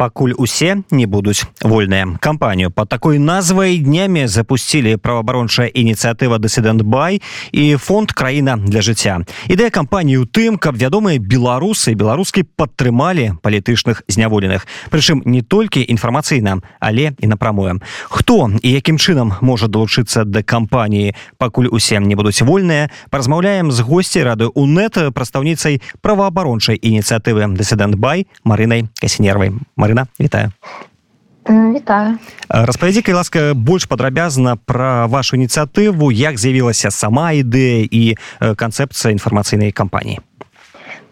пакуль усе не будуць вольныя. Кампанію под такой назвай днямі запусцілі праваабарончая ініцыятыва дысідэнт бай і фонд краіна для жыцця ідэя кампаніі ў тым каб вядомыя беларусы беларускі падтрымалі палітычных зняволеных. Прычым не толькі інфармацыйна але і напрамую. Хто і якім чынам можа далучыцца да кампаніі пакуль усе не будуць вольныя паразмаўляем з госцей рады унет прадстаўніцай праваабарончай ініцыятывы дысідэнт бай марынай касінервай. Марына Марына вітаю. Вітаю. Распавядзі калі ласка больш падрабязна пра вашу ініцыятыву як з'явілася сама ідэя і канцэпцыя інфармацыйнай кампаніі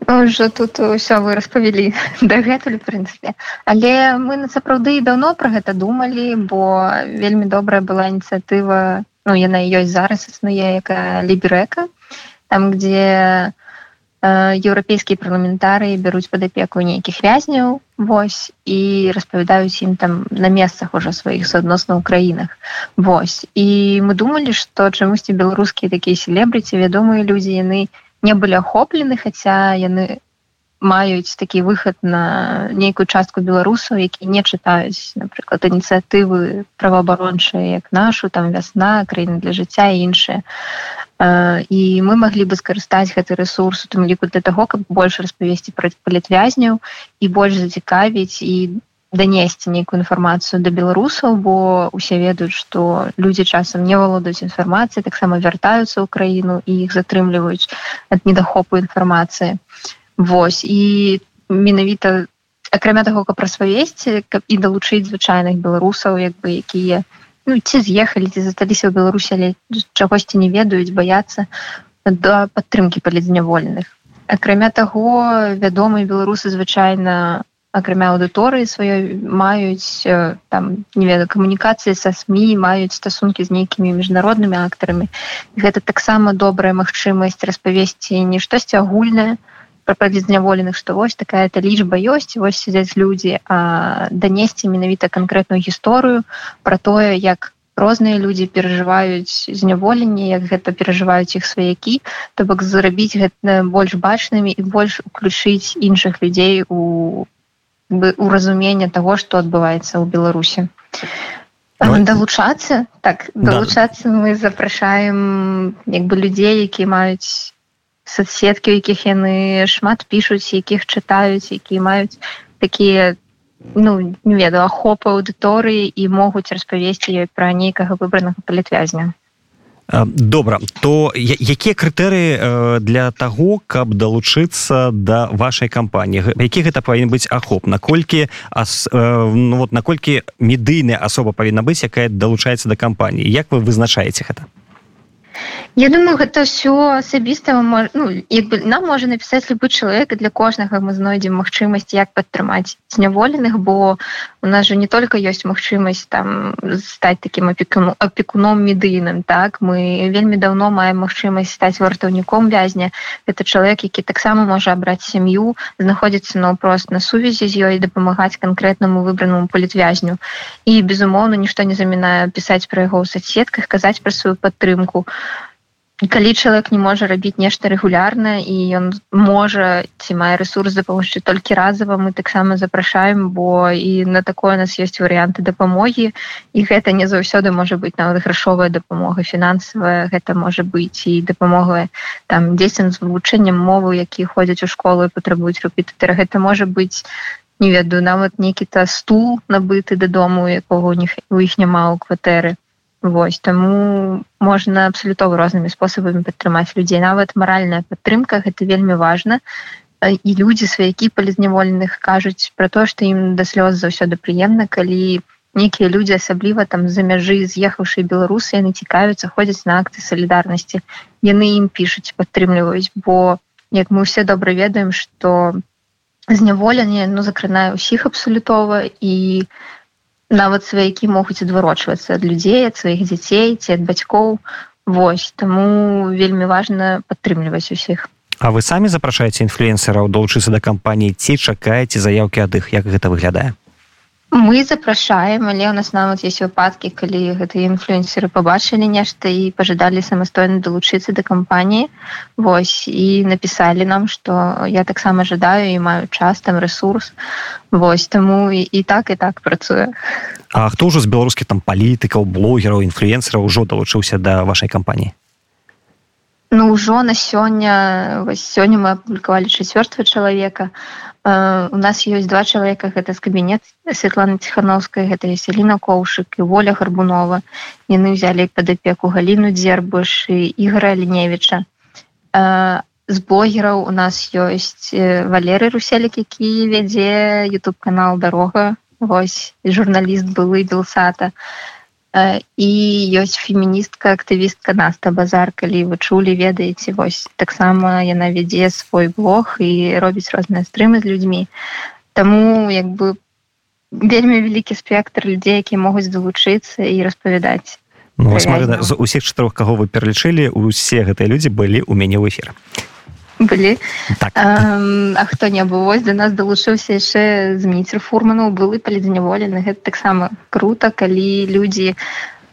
уже тут ўсё вы распавялі дагэтуль прынцыпе але мы на сапраўды даўно пра гэта думалі бо вельмі добрая была ініцыятыва ну яна ёсць зараз існуе якая ліберека там где еўрапейскія парламентарыі бяруць пад апеку нейкіх вязняў Вось і распавядаюць ім там на месцах ужо сваіх суадносна ў краінах. Вось і мы думалі што чамусьці беларускія такія селебрыці вядомыя людзі яны не былі ахоплены хаця яны маюць такі выхад на нейкую частку беларусаў які не чытаюць напрыклад ініцыятывы праваабарончыя як нашу там вясна краіны для жыцця і іншыя і мы маглі бы скарыстаць гэты ресурс у тым ліку для таго каб больш распавесці пра палітвязняў і больш зацікавіць і данесці нейкую інфармацыю да беларусаў бо усе ведаюць што людзі часам не валодаюць інфармацыі таксама вяртаюцца ў краіну і іх затрымліваюць ад недахопу інфармацыі. Вось і менавіта акрамя таго каб распавесці каб і далучыць звычайных беларусаў як бы якія не ну, ці з'ехалі ці засталіся ў беларусі але чагосьці не ведаюць баяцца да падтрымки палізняволеных акрамя таго вядомыя беларусы звычайна акрамя аўдыторыі сваёй маюць там не веда камунікацыі са сМ маюць стасункі з нейкімі міжнароднымі актарамі гэта таксама добрая магчымасць распавесці не штосьці агульнае зняволеных што вось такая то лічба ёсць вось сядзяць людзі а данесці менавіта канкрэтную гісторыю про тое як розныя людзі перажываюць зняволенне як гэта перажываюць іх сваякі то бок зрабіць гэта больш бачнымі і больш уключыць іншых людзей у у разумення того что адбываецца ў беларусе далучацца? Так далучацца да. мы запрашаем як бы людзей які маюць соцсеткі якіх яны шмат пішуць якіх чытаюць якія маюць такія ну не ведаю ахопы аўдыторыі і могуць распавесці ёй пра нейкага выбранага палітвязня добра то якія крытэрыі для таго каб далучыцца да вашай кампаніі які гэта павінен быць ахоп наколькі ну, вот наколькі медыйная асоба павінна быць якая далучаецца да кампаніі як вы вызначаеце гэта Я думаю гэта все асабіста ну, як бы нам можа напісаць любы чалавек для кожнага мы знойдзем магчымасць як падтрымаць зняволеных бо у нас же не только ёсць магчымасць там стаць таким апекуном апекуном медыйным так? Мы вельмі давно маем магчымасць стаць вартаўніком вязня. Это чалавек які таксама можа абраць сям'ю знаходзіцца наўпрост на сувязі з ёй дапамагаць канкрэтнаму выбранаму палітвязню. І безумоўна нішто не замінае пісаць пра яго ў соцсетках казаць пра сваю падтрымку калі чалавек не можа рабіць нешта рэгулярна і ён можа ці мае ресурс дапамогчы толькі разава мы таксама запрашаем бо і на такое нас ёсць варыянты дапамогі. І гэта не заўсёды можа быць нават грашовая дапамога фінансавая гэта можа быць і дапамога там дзесьцям з вывучэннем мовы які ходзяць у школу і патрабуюць рэпетытара. Гэта можа быць не ведаю нават нейкі та стул набыты дадому якога у них у іх няма ў кватэры Вось таму можна абсалютова рознымі спосабамі падтрымаць людзей нават маральная падтрымка гэта вельмі важна і людзі сваякі палізняволеных кажуць пра то што ім да слёз заўсёды прыемна калі нейкія людзі асабліва там за мяжы з'ехаўшы беларусы яны цікавяцца ходзяць на акты салідарнасці яны ім пішуць падтрымліваюць бо як мы ўсе добра ведаем што зняволенне ну закранае ўсіх абсалютова і у нават сваякі могуць адварочвацца ад людзей ад сваіх дзяцей ці ад бацькоў Вось таму вельмі важна падтрымліваць усіх. А вы самі запрашаеце інфлюенсераў долучыцца да кампаніі ці чакаеце заяўкі ад іх як гэта выглядае мы запрашаем але у нас нават есть выпадкі калі гэтыя інфлюенсеры побачылі нешта і пожадалі самастойна далучыцца да кампаніі. Вось і напісписали нам что я таксама жадаю і маю час там ресурс Вось таму і, і так і так працуе. А хто ўжо з беларускіх там палітыкаў блогераў інфлюенсераў ужо далучыўся да вашай кампаніі? Ну ўжо на сёння сёння мы апублікавалі чацвёртого чалавека у нас ёсць два чалавека гэта з кабінет Светлана ціхановская гэта Еселіна коўшык і воля гарбунова яны взяли пад апеку галіну дзербуш і ігора ліневича з блогераў у нас ёсць валеры руселік які вядзе youtube канал дарога Вось журналіст былы белсата і ёсць феміністка актывістка наста базар калі вы чулі ведаеце вось таксама яна вядзе свой блог і робіць розныя стрымы з людзьмі. Таму як бы вельмі вялікі спектр людзей якія могуць далучыцца і распавядаць. Ну, Марина, з усіх чатырох каго вы пералічылі усе гэтыя людзі былі ў мяне ў эфіры былі так. а, а хто не быў вось до нас далучыўся яшчэ зміцер фурману былы палідзняволены гэта таксама круто калі людзі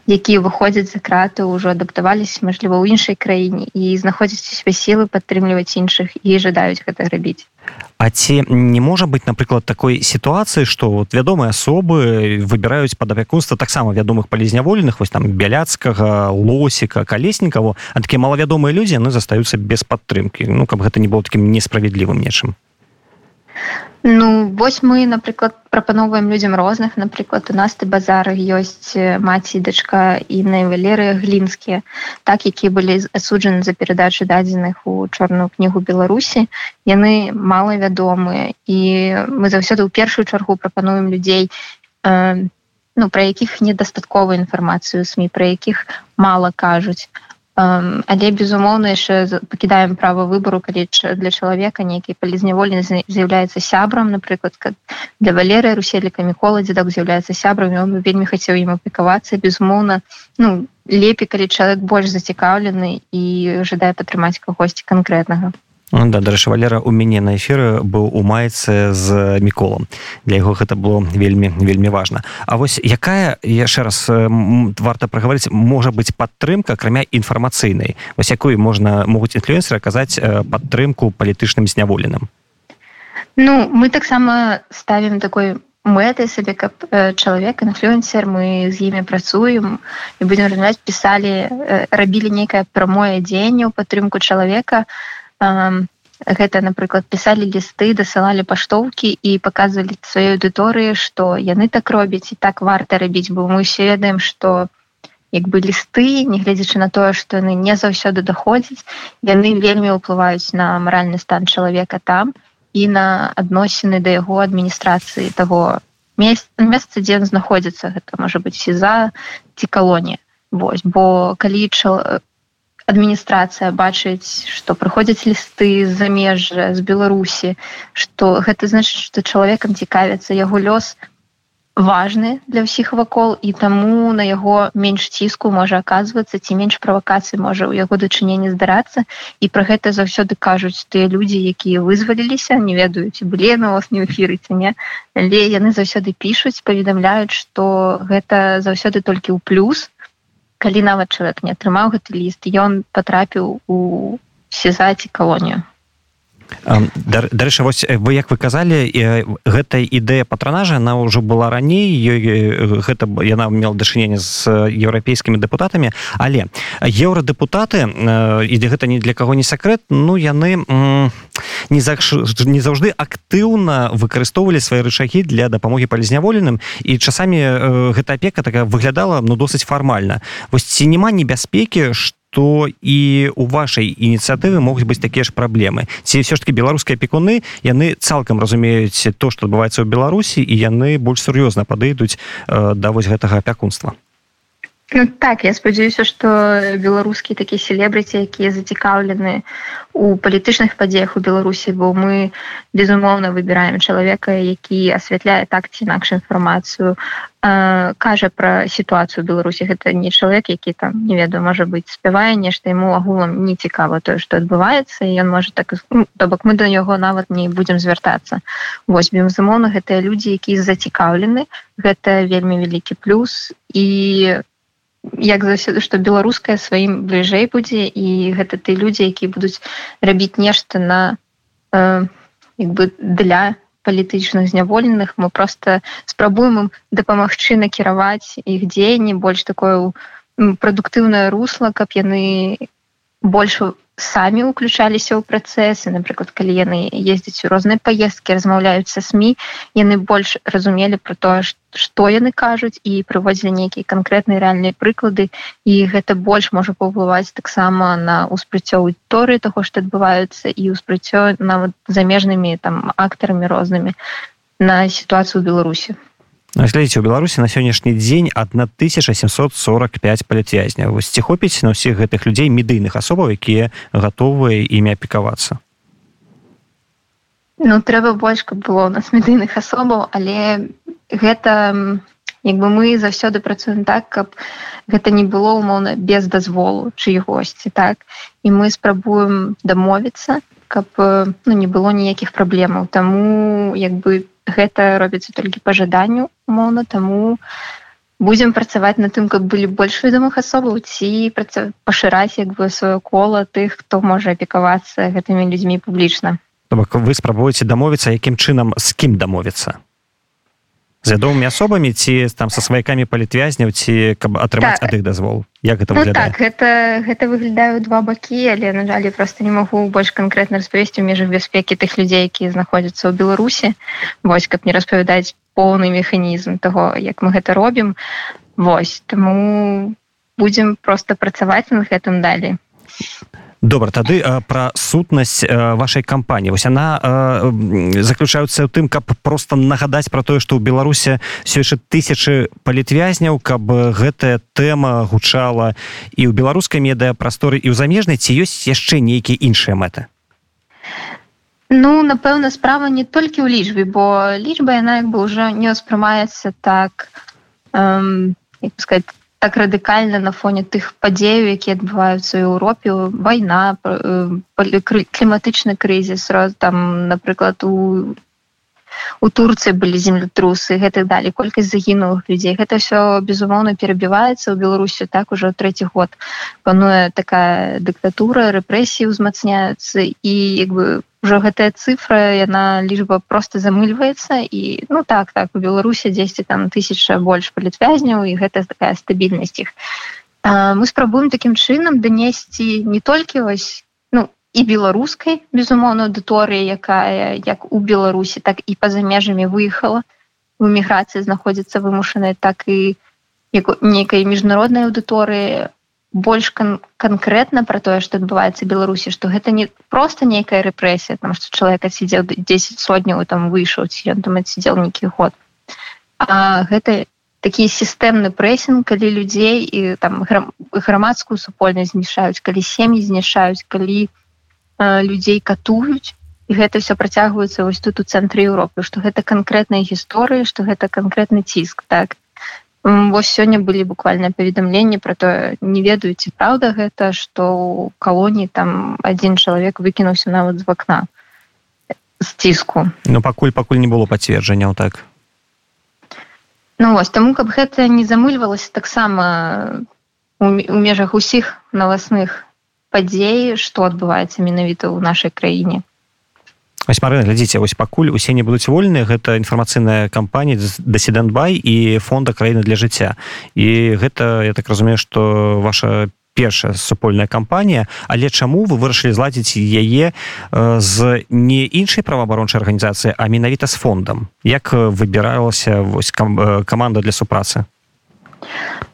якія выходзяць за краты ўжо адаптаваліся мажліва ў іншай краіне і знаходзяць у себе сілы падтрымліваць іншых і жадаюць гэта рабіць. А ці не можа быць напрыклад такой сітуацыі што вот вядомыя асобы выбіраюць пад апякунства таксама вядомых палізняволеных вось там бяляцкага лосіка калеснікаву а такія малавядомыя людзі яны застаюцца без падтрымкі. Ну каб гэта не было такім несправядлівым нечым Ну вось мы напрыклад прапановваем людзям розных. Напрыклад у нас ты базары ёсць маці дачка і найвалерыя глінскія так якія былі асуджаны за перадачу дадзеных у чорную кнігу беларусі. Яны малавядомыя. І мы заўсёды ў першую чаргу прапануем людзей э, ну пра якіх недастатковую інфармацыю сМ пра якіх мала кажуць але безумоўна яшчэ пакідаем права выбару калі для чалавека нейкі палізняволены з'яўляецца сябрам напрыклад для валерыя руселіка міколадзе так з'яўляецца сябрам ён вельмі хацеў ім апікавацца безумоўна ну лепей калі чалавек больш зацікаўлены і жадае падтрымаць кагосьці канкрэтнага да дарэчы валера у мяне на эфіры быў у майцы з міколам. Для яго гэта было вельмі вельмі важна. А вось якая яшчэ раз варта прагаварыць можа быць падтрымка акрамя інфармацыйнай? Вось якой можна могуць інфлюенсеры аказаць падтрымку палітычным зняволеным? Ну мы таксама ставім такой мэтай сабе каб чалавек інфлюенсер мы з імі працуем і будзем размаўляць пісалі рабілі нейкае прамое дзеянне ў падтрымку чалавека. а гэта напрыклад пісалі лісты дасылалі паштоўкі і паказвалі сваёй аўдыторыі што яны так робяць і так варта рабіць бо мы ўсе ведаем што як бы лісты нягледзячы на тое што яны не заўсёды даходзяць яны вельмі ўплываюць на маральны стан чалавека там і на адносіны да яго адміністрацыі таго месца дзе ён знаходзіцца. Гэта можа быць сеза ці калонія. Вось бо калі чал адміністрацыя бачыць што прыходзяць лісты з замежжа з беларусі што гэта значыць што чалавекам цікавіцца яго лёс важны для ўсіх вакол і таму на яго менш ціску можа аказвацца ці менш правакацыі можа ў яго дачыненні здарацца. І пра гэта заўсёды кажуць тыя людзі якія вызваліліся не ведаюць былі на вас не эфірыце не. Але яны заўсёды пішуць паведамляюць што гэта заўсёды толькі ў плюс калі нават чалавек не атрымаў гэты ліст ён патрапіў у сезаці калонію дарэчы вось вы як вы казалі гэтая ідэя патранажа она ўжо была раней ёй гэта яна мела дачыненне з еўрапейскімі дэпутатамі. Але еўрадэпутаты ідзе гэта не для каго не сакрэт ну яны не за не заўжды актыўна выкарыстоўвалі свае рычагі для дапамогі палізняволеным. І часамі гэта апека такая выглядала ну досыць фармальна. Вось ці няма небяспекі што то і у вашай ініцыятывы могуць быць такія ж праблемы. Ці все ж таки беларускія пекуны яны цалкам разумеюць то что адбываецца ў беларусі і яны больш сур'ёзна падыйдуць э, да вось гэтага апякунства Ну, так я спадзяюся что беларускія такія селебрыці якія зацікаўлены у палітычных падзеях у беларусі бо мы безумоўна выбіраем чалавека які асвятляе так ці інакш інфармацыю кажа пра сітуацыю беларусі. Гэта не чалавек які там не ведаю можа быць спявае нешта ему агулам не цікава тое што адбываецца і ён можа так ну, то бок мы да яго нават не будзем звяртацца. Вось безумоўна гэтыя людзі якія зацікаўлены гэта вельмі вялікі плюс і як заўсёды што беларуская сваім бліжэй будзе і гэта ты людзі які будуць рабіць нешта на э, бы для палітычных зняволеных мы просто спрабуем ім дапамагчы накіраваць іх дзеянні больш такое прадуктыўнае русло каб яны больш самі ўключаліся ў працэсы напрыклад калі яны ездзяць у розныя паездкі размаўляюць са сМ яны больш разумелі про тое што яны кажуць і прыводзілі нейкія канкрэтныя рэальныя прыклады і гэта больш можа паўплываць таксама на ўспрыццё аўдыторыі таго што адбываюцца і ўспрыццё нават замежнымі там актарамі рознымі на сітуацыю беларусі глядзіце у беларусі на сённяшні дзень 1745 палітвязня вось ці хопіць на ўсіх гэтых людзей медыйных асобаў якія гатовыя імя апікавацца ну трэба больш каб было у нас медыйных асобаў але гэта як бы мы заўсёды працуем так каб гэта не было умоўна без дазволу чыйгосьці так? І мы спрабуем дамовіцца каб ну не было ніякіх праблемаў таму як бы гэта робіцца толькі па жаданню умоўна. Таму будзем працаваць на тым каб былі больш вядомых асобаў ці пашыраць як бы сваё кола тых хто можа апекавацца гэтымі людзьмі публічна. Бок вы спрабуеце дамовіцца якім чынам з кім дамовіцца з вядомымі асобамі ці там са сваякамі палітвязняў ці каб атрымаць так. ад іх дазвол. Як гэта ну, так гэта гэта выглядаю два бакі але на жале просто не магу больш канкрэтна распавесці. Ў межах бяспекі тых людзей якія знаходзяцца ў беларусі. Вось каб не распавядаць поўны механізм того як мы гэта робім. Вось таму будзем просто працаваць над гэтым далей добра тады пра сутнасць вашай кампаніі. Вось она заключаюцца ў тым каб просто нагадаць пра тое што ў беларусе все яшчэ тысячы палітвязняў каб гэтая тэма гучала і ў беларускай медыа прасторы і ў замежнай ці ёсць яшчэ нейкія іншыя мэты? Ну напэўна справа не толькі ў лічбе бо лічба яна як бы ўжо не ўспрымаецца так эм, сказать так радыкальна на фоне тых падзеяў якія адбываюцца ў Еўропе вайна э, кліматычны крызіс там напрыклад у у Турцыі былі землетрусы гэтых далі колькасць загінулых людзей. Гэта все безумоўна перабіваецца. Ў беларусі так ужо трэці год пануе такая дыктатура рэпрэсіі ўзмацняюцца. І як бы ўжо гэтая цифра яна лічба просто замыльваецца і ну так так у беларусі 10 там тысяча больш палітвязняў і гэта такая стабільнасць іх. Мы спрабуем таким чынам данесці не толькі вось ну і беларускай безумоўна аўдыторыя якая як у беларусі так і па-за межамі выехала. В эміграцыі знаходзіцца вымушаная так і нейкай міжнароднай аўдыторыі больш кан канкрэтна пра тое што адбываецца беларусі што гэта не просто нейкая рэпрэсія там што чалавек сидзеў 10 сотняў там выйшаў ці ён там сидзел нейкі год. А гэта такі сістэмны прэсінг калі людзей і там грамадскую супольнасць знішаюць калі сем'і знішаюць калі а, людзей катуюць. І гэта все працягваецца вось тут у цэнтры Еўропы што гэта канкрэтныя гісторыі што гэта канкрэтны ціск так Вось сёння былі буквальныя паведамленні пра тое не ведаюць праўда гэта што ў калоніі там адзін чалавек выкінуўся нават з вакна з ціску. Ну пакуль пакуль не было пацверджанняў так? Ну вось таму каб гэта не замыльвалася таксама у межах усіх навасных падзей што адбываецца менавіта ў нашай краіне Вось Марына глядзіце вось пакуль усе не будуць вольныя гэта інфармацыйная кампанія дасідэнтбай і фонда краіны для жыцця і гэта я так разумею што ваша першая супольная кампанія. Але чаму вы вырашылі зладзіць яе з не іншай праваабарончай арганізацыі а менавіта з фондам? Як выбіралася вось кам каманда для супрацы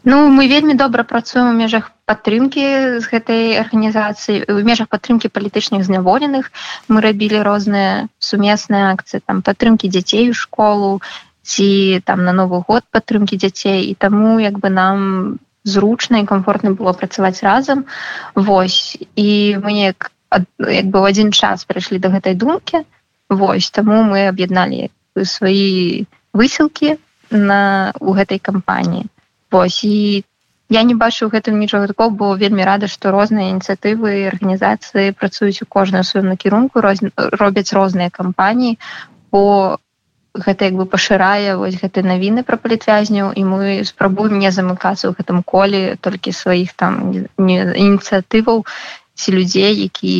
Ну мы вельмі добра працуем у межах падтрымкі з гэтай арганізацыі у межах падтрымкі палітычных зняволеных. Мы рабілі розныя сумесныя акцыі там падтрымкі дзяцей у школу ці там на новы год падтрымкі дзяцей. І таму як бы нам зручна і комфортна было працаваць разам. Вось. І мы неяк як бы ў адзін час прыйшлі до гэтай думкі. Вось. Таму мы аб'ядналі свае высілкі на у гэтай кампаніі Вось і я не бачу гэтым нічога такого бо вельмі рада што розныя ініцыятывы арганізацыі працуюць у кожную сваім накірунку роз... робяць розныя кампаніі по гэта як бы пашырае вось гэты навіны пра палітвязняў і мы спрабуем не замыкацца ў гэтым коле толькі сваіх там ініцыятываў ці людзей які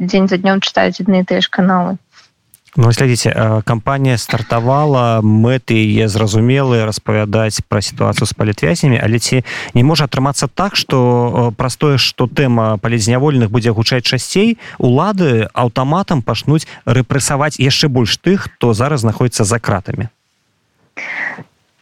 дзень за днём чытаюць адны тыя ж каналы Ну, глядзіце кампанія стартавала мэты е зразумелы распавядаць пра сітуацыю з палітвязнямі але ці не можа атрымацца так што праз тое што тэма палізнявольных будзе гучаць часцей улады аўтаматам пачнуць рэпрэсаваць яшчэ больш тых хто зараз знаходіцца за кратамі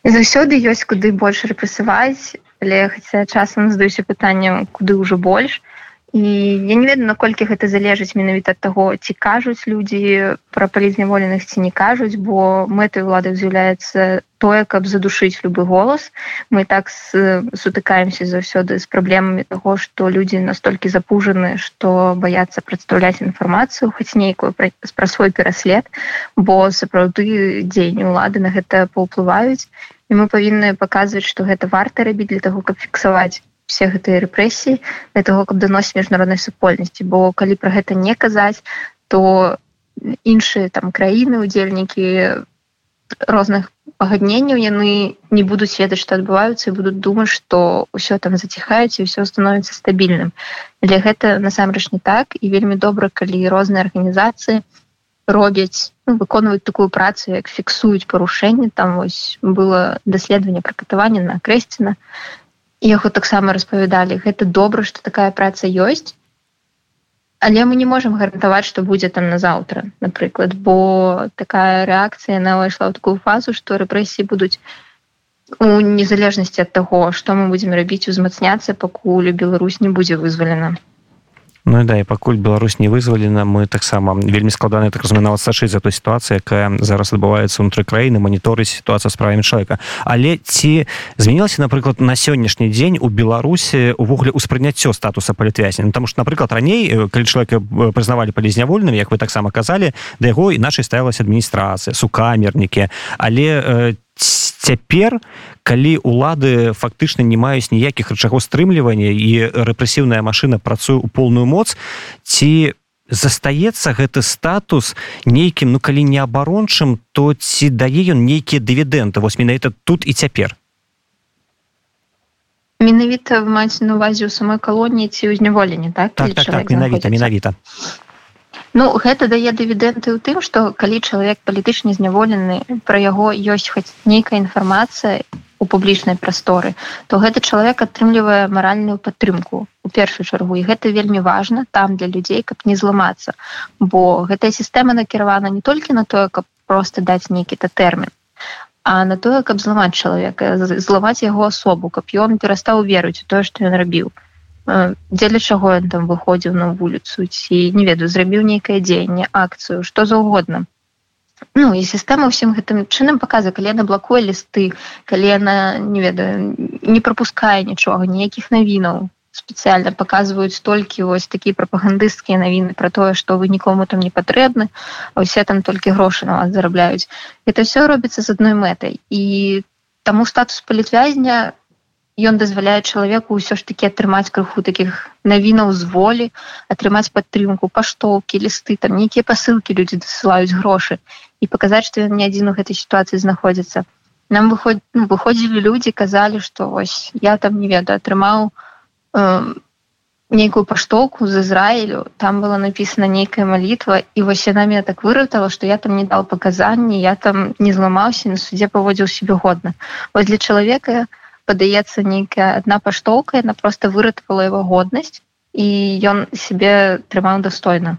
заўсёды ёсць куды больш рэпрэсаваць але хаця часам здаюся пытанням куды ўжо больш то і я не ведаю наколькі гэта залежыць менавіта ад таго ці кажуць людзі пра палізняволеных ці не кажуць бо мэтай улады з'яўляецца тое каб задушыць любы голас. Мы так сутыкаемся заўсёды з праблемамі того што людзі настолькі запужаны што баяцца прадстаўляць інфармацыю хоць нейкую пра свой пераслед бо сапраўды дзень улады на гэта паўплываюць. І мы павінны паказваць што гэта варта рабіць для таго каб фіксаваць все гэтыя рэпрэсіі для того каб даносіць міжнароднай супольнасці. Бо калі про гэта не казаць то іншыя там краіны удзельнікі розных пагадненняў яны не будуць ведаць што адбываюцца і будуць думаць што ўсё там заціхаюць і ўсё становіцца стабільным. Для гэта насамрэч не так і вельмі добра калі розныя арганізацыі робяць ну, выконваюць такую працу як фіксуюць парушэнне там вось было даследаванне пра катаванне на крэсціна яго таксама распавядалі. Гэта добра што такая праца ёсць. Але мы не можемм гарантаваць што будзе там назаўтра напрыклад. Бо такая рэакцыя на ўвайшла ў такую фазу што рэпрэсіі будуць у незалежнасці ад таго што мы будзем рабіць узмацняцца пакуль Беларусь не будзе вызвалена Ну да і пакуль Беларусь не вызвалена мы таксама вельмі складаны так разумена сачыць за той сітуацыя якая зараз адбываецца унутры краіны маніторы сітуацыя справамі чалавека. Але ці змянілася напрыклад на сённяшні дзень у беларусі увогуле ўспрыняццё статуса палітвязня? Ну, там что напрыклад раней калі чалавека прызнавалі палізнявольным як вы таксама казалі да яго іначай ставілася адміністрацыя сукамернікі. Але ці цяпер калі улады фактычна не маюць ніякіх рычагоў стрымлівання і рэпрэсіўная машына працуе ў полную моц ці застаецца гэты статус нейкім ну калі не абарончым то ці дае ён нейкія дывідэнты вось менавіта тут і цяпер. Менавіта маць на увазе ў самой калоніі ці ўзняволенні так, так, так, так менавіта менавіта Ну гэта дае дывідэнты ў тым што калі чалавек палітычна зняволены пра яго ёсць хоць нейкая інфармацыя у публічнай прасторы то гэты чалавек атрымлівае маральную падтрымку у першую чаргу. І гэта вельмі важна там для людзей каб не зламацца. Бо гэтая сістэма накіравана не толькі на тое каб просто даць нейкі-то тэрмін а на тое каб зламаць чалавека зламаць яго асобу каб ён перастаў верыць у тое што ён рабіў дзеля чаго ён там выходзіў на вуліцу ці не ведаю зрабіў нейкае дзеянне акцыю што заўгодна. Ну і сістэма ўсім гэтым чынам паказа калі яна блакуе лісты калі яна не ведаю не пропускае нічога ніякіх навінаў. Спецыяльна паказваюць толькі вось такія прапагандысцкія навіны пра тое што вы нікому там не патрэбны а ўсе там толькі грошы на вас зарабляюць. Это все робіцца з адной мэтай. І таму статус палітвязня ён дазваляе чалавеку ўсё ж таки атрымаць крыху таких навінаў з волі атрымаць падтрымку паштоўкі лісты там нейкія пасылкі людзі дасылаюць грошы і паказаць што ён не адзін у гэтай сітуацыі знаходзіцца нам выход ну, выходзілі людзі казалі што вось я там не ведаю атрымаў э, нейкую паштоўку з Ізраілю там была напісана нейкая малітва і вось яна меня так выратала што я там не дал паказанні я там не зламаўся на суддзе паводзіў себе годна вось для чалавека я падаецца нейкая адна паштоўка яна просто выратавала его годнасць і ён себе трымаў достойна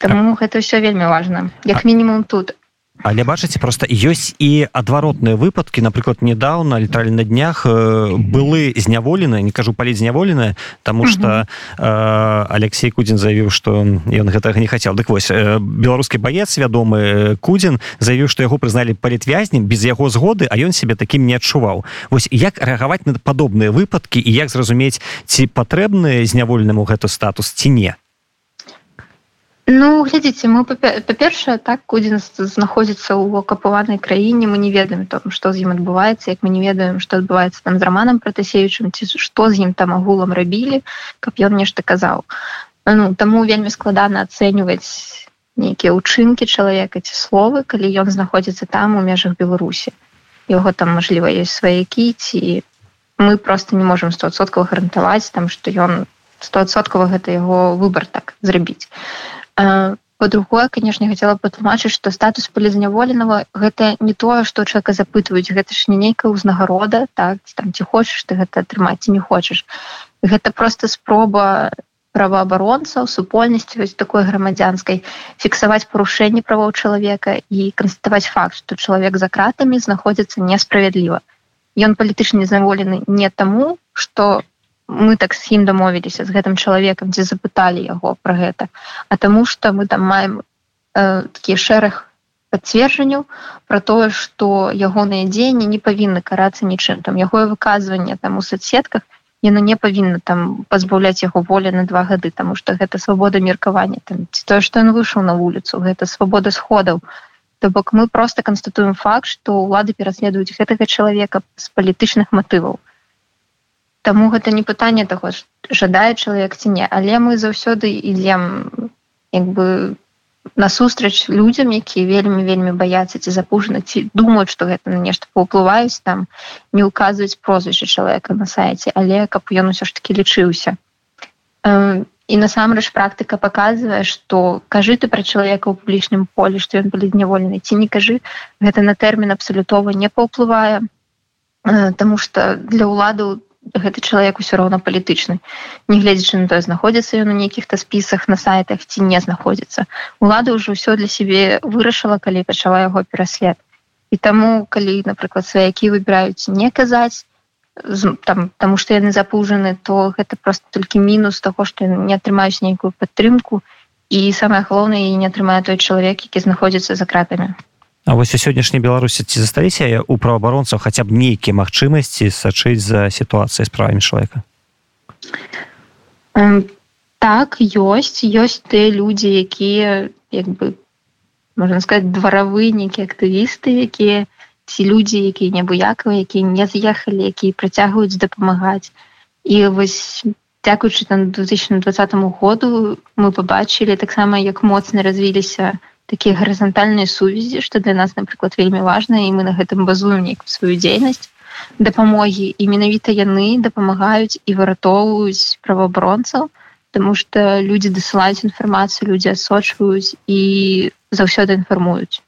Таму гэта ўсё вельмі важна як мінімум тут але бачыце просто ёсць і адваротныя выпадкі. Напрыклад недавно літаральна на днях былы зняволены не кажу паліць зняволены тому что э, Алексей кудзін заявіў что ён гэтага не хацеў. Дык вось беларускі баец вядомы кудзін заявіў что яго прызналі палітвязнем без яго згоды а ён себе таким не адчуваў. Вось як рэагаваць на падобныя выпадкі і як зразумець ці патрэбны зняволенаму гэты статус ці не Ну глядзіце мы па-першае так кудзін знаходзіцца ў акапаванай краіне мы не ведаем там што з ім адбываецца як мы не ведаем што адбываецца там з раманам пратэсеючым ці што з ім там агулам рабілі каб ён нешта казаў ну, таму вельмі складана ацэньваць нейкія ўчынкі чалавека ці словы калі ён знаходзіцца там у межах беларусі яго там мажліва ёсць сваякі ці мы просто не можемм стосоткаў гарантаваць там што ён стосоткава гэта яго выбар так зрабіць по-другое конечно хотела патлумачыць что статус полезняволеного гэта не тое что человека запытваюць гэта ж не нейкая ўзнагарода так там ці хочаш ты гэта атрымаць не хочаш гэта просто спроба праваабаронцаў супольнасці вось такой грамадзянскай фіксаваць парушэнне правоў чалавека і канстатаваць факт что чалавек за кратамі знаходзіцца несправядліва ён палітычна зняволены не таму что мы так з ім дамовіліся з гэтым чалавекам дзе запыталі яго пра гэта. А таму что мы там маем э, такі шэраг пацверджанняў про тое что ягоныя дзеянні не павінны карацца нічым. Там яго выказванне там у соцсетках яно не павінна там пазбаўляць яго волі на два гады тому что гэта свабода меркавання. Там тое что ён выйшаў на вуліцу гэта свабода сходаў. То бок мы просто канстатуем факт что улады пераследуюць гэтага чалавека з палітычных матываў Таму гэта не пытанне таго жадае чалавек ці не. Але мы заўсёды ідзем як бы насустрач людзям якія вельмі вельмі баяцца ці запужаны ці думаюць што гэта на нешта паўплываюць там не ўказваюць прозвішча чалавека на сайце але каб ён усё ж таки лічыўся. І насамрэч практыка показывае что кажы ты пра чалавека ў публічным полі што ён былі зняволены ці не кажы гэта на тэрмін абсалютова не паўплывае. Таму что для ўладу гэты чалавек усё роўна палітычны. Нягледзячы на тое знаходзіцца ён у нейкіх-то спісах на сайтах ці не знаходзіцца. Улада ўжо ўсё для сябе вырашыла калі пачала яго пераслед. І таму калі напрыклад сваякі выбіраюць не казаць там таму што яны запужаны то гэта просто толькі мінус таго што не атрымаюць нейкую падтрымку. І самае галоўнае не атрымае той чалавек які знаходзіцца за кратамі А вось у сённяшняй беларусі ці засталіся у праваабаронцаў хаця б нейкія магчымасці сачыць за сітуацыяй з правамі чалавека? Так ёсць. Ёсць тыя людзі якія як бы можна сказать дваравы нейкія актывісты якія ці людзі якія небыякавыя якія не з'ехалі якія працягваюць дапамагаць. І вось дзякуючы там 2020 году мы побачылі таксама як моцна развіліся у такія гарызантальныя сувязі што для нас напрыклад вельмі важна і мы на гэтым базуем нейкую сваю дзейнасць дапамогі. І менавіта яны дапамагаюць і выратоўваюць праваабаронцаў Таму што людзі дасылаюць інфармацыю людзі асочваюць і заўсёды інфармуюць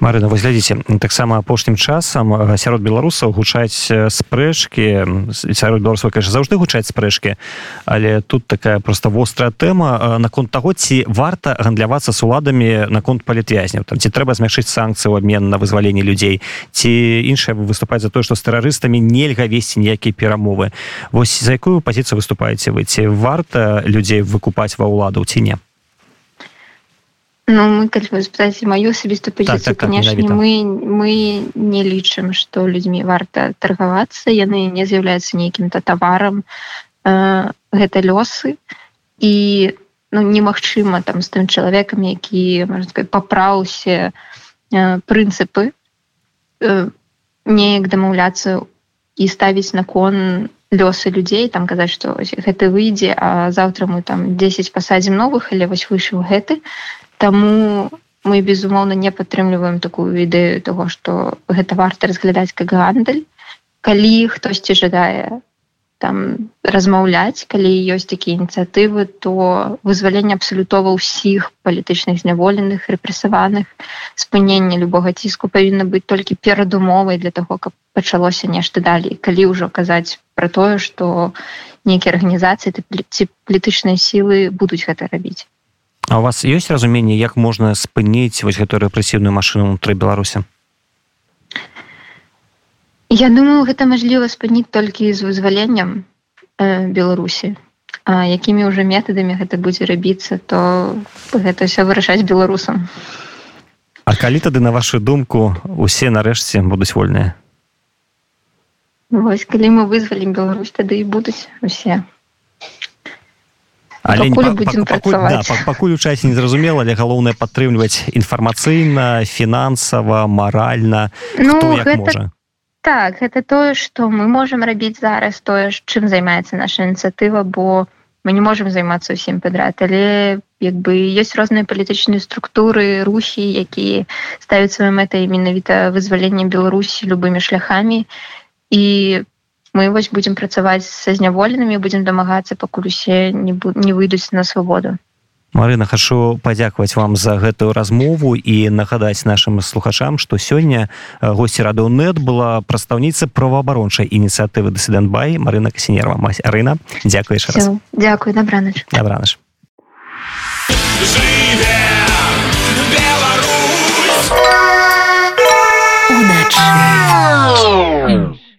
Марына вось глядзіце таксама апошнім часам сярод беларусаў гучаць спрэчкі. Сярод беларусаў конечно заўжды гучаць спрэчкі але тут такая просто вострая тэма. Наконт таго ці варта гандлявацца з уладамі наконт палітвязняў? Там ці трэба змяшыць санкцыі ў абмен на вызваленне людзей? Ці іншае выступаць за тое што з тэрарыстамі нельга весці ніякія перамовы? Восьось за якую пазіцыю выступаеце вы? Ці варта людзей выкупаць ва ўладу ці не Ну мы калі вы спытаеце маю асабістую пазіцыю так, так, так, канешне мы мы не лічым што людзьмі варта таргавацца яны не з'яўляюцца нейкім-то таварам э, гэта лёсы. І ну немагчыма там з тым чалавекам які можна папраўся э, прынцыпы э, неяк дамаўляцца і ставіць на кон лёсы людзей там казаць што гэта выйдзе а заўтра мы там 10 пасадзім новых але вось выйшаў гэты Таму мы безумоўна не падтрымліваем такую ідэю того што гэта варта разглядаць как гандаль. Калі хтосьці жадае там размаўляць калі ёсць такія ініцыятывы то вызваленне абсалютова ўсіх палітычных зняволеных рэпрэсаваных спынення любога ціску павінна быць толькі перадумовай для того каб пачалося нешта далей. Калі ўжо казаць пра тое што нейкія арганізацыі ці палітычныя сілы будуць гэта рабіць А у вас ёсць разуменне як можна спыніць вось гэтую рэпрэсіўную машыну ўнутры беларусі Я думаю гэта мажліва спыніць толькі з вызваленнем э, беларусі. А якімі ўжо метадамі гэта будзе рабіцца то гэта все вырашаць беларусам. А калі тады на вашу думку усе нарэшце будуць вольныя Вось калі мы вызвалім Беларусь тады і будуць усе але Пакуль па- будзем па- пакуль, да, пакуль у часе не зразумела але галоўнае падтрымліваць інфармацыйна фінансава маральна Ну хто гэта можа так гэта тое што мы можам рабіць зараз тое чым займаецца наша ініцыятыва бо мы не можам займацца ўсім падрад але як бы ёсць розныя палітычныя структуры рухі якія ставяць сваёй мэтай менавіта вызваленне беларусі любымі шляхамі і і мы вось будзем працаваць са зняволенымі будзем дамагацца пакуль усе не, бу... не выйдуць на свабоду. Марына хачу падзякаваць вам за гэтую размову і нагадаць нашим слухачам што сёння госці радыонет была прадстаўніца праваабарончай ініцыятывы дэсідэнтбай Марына касінерва. Масярына дзякуеш дзякую добранач. Добранач. Беларусь!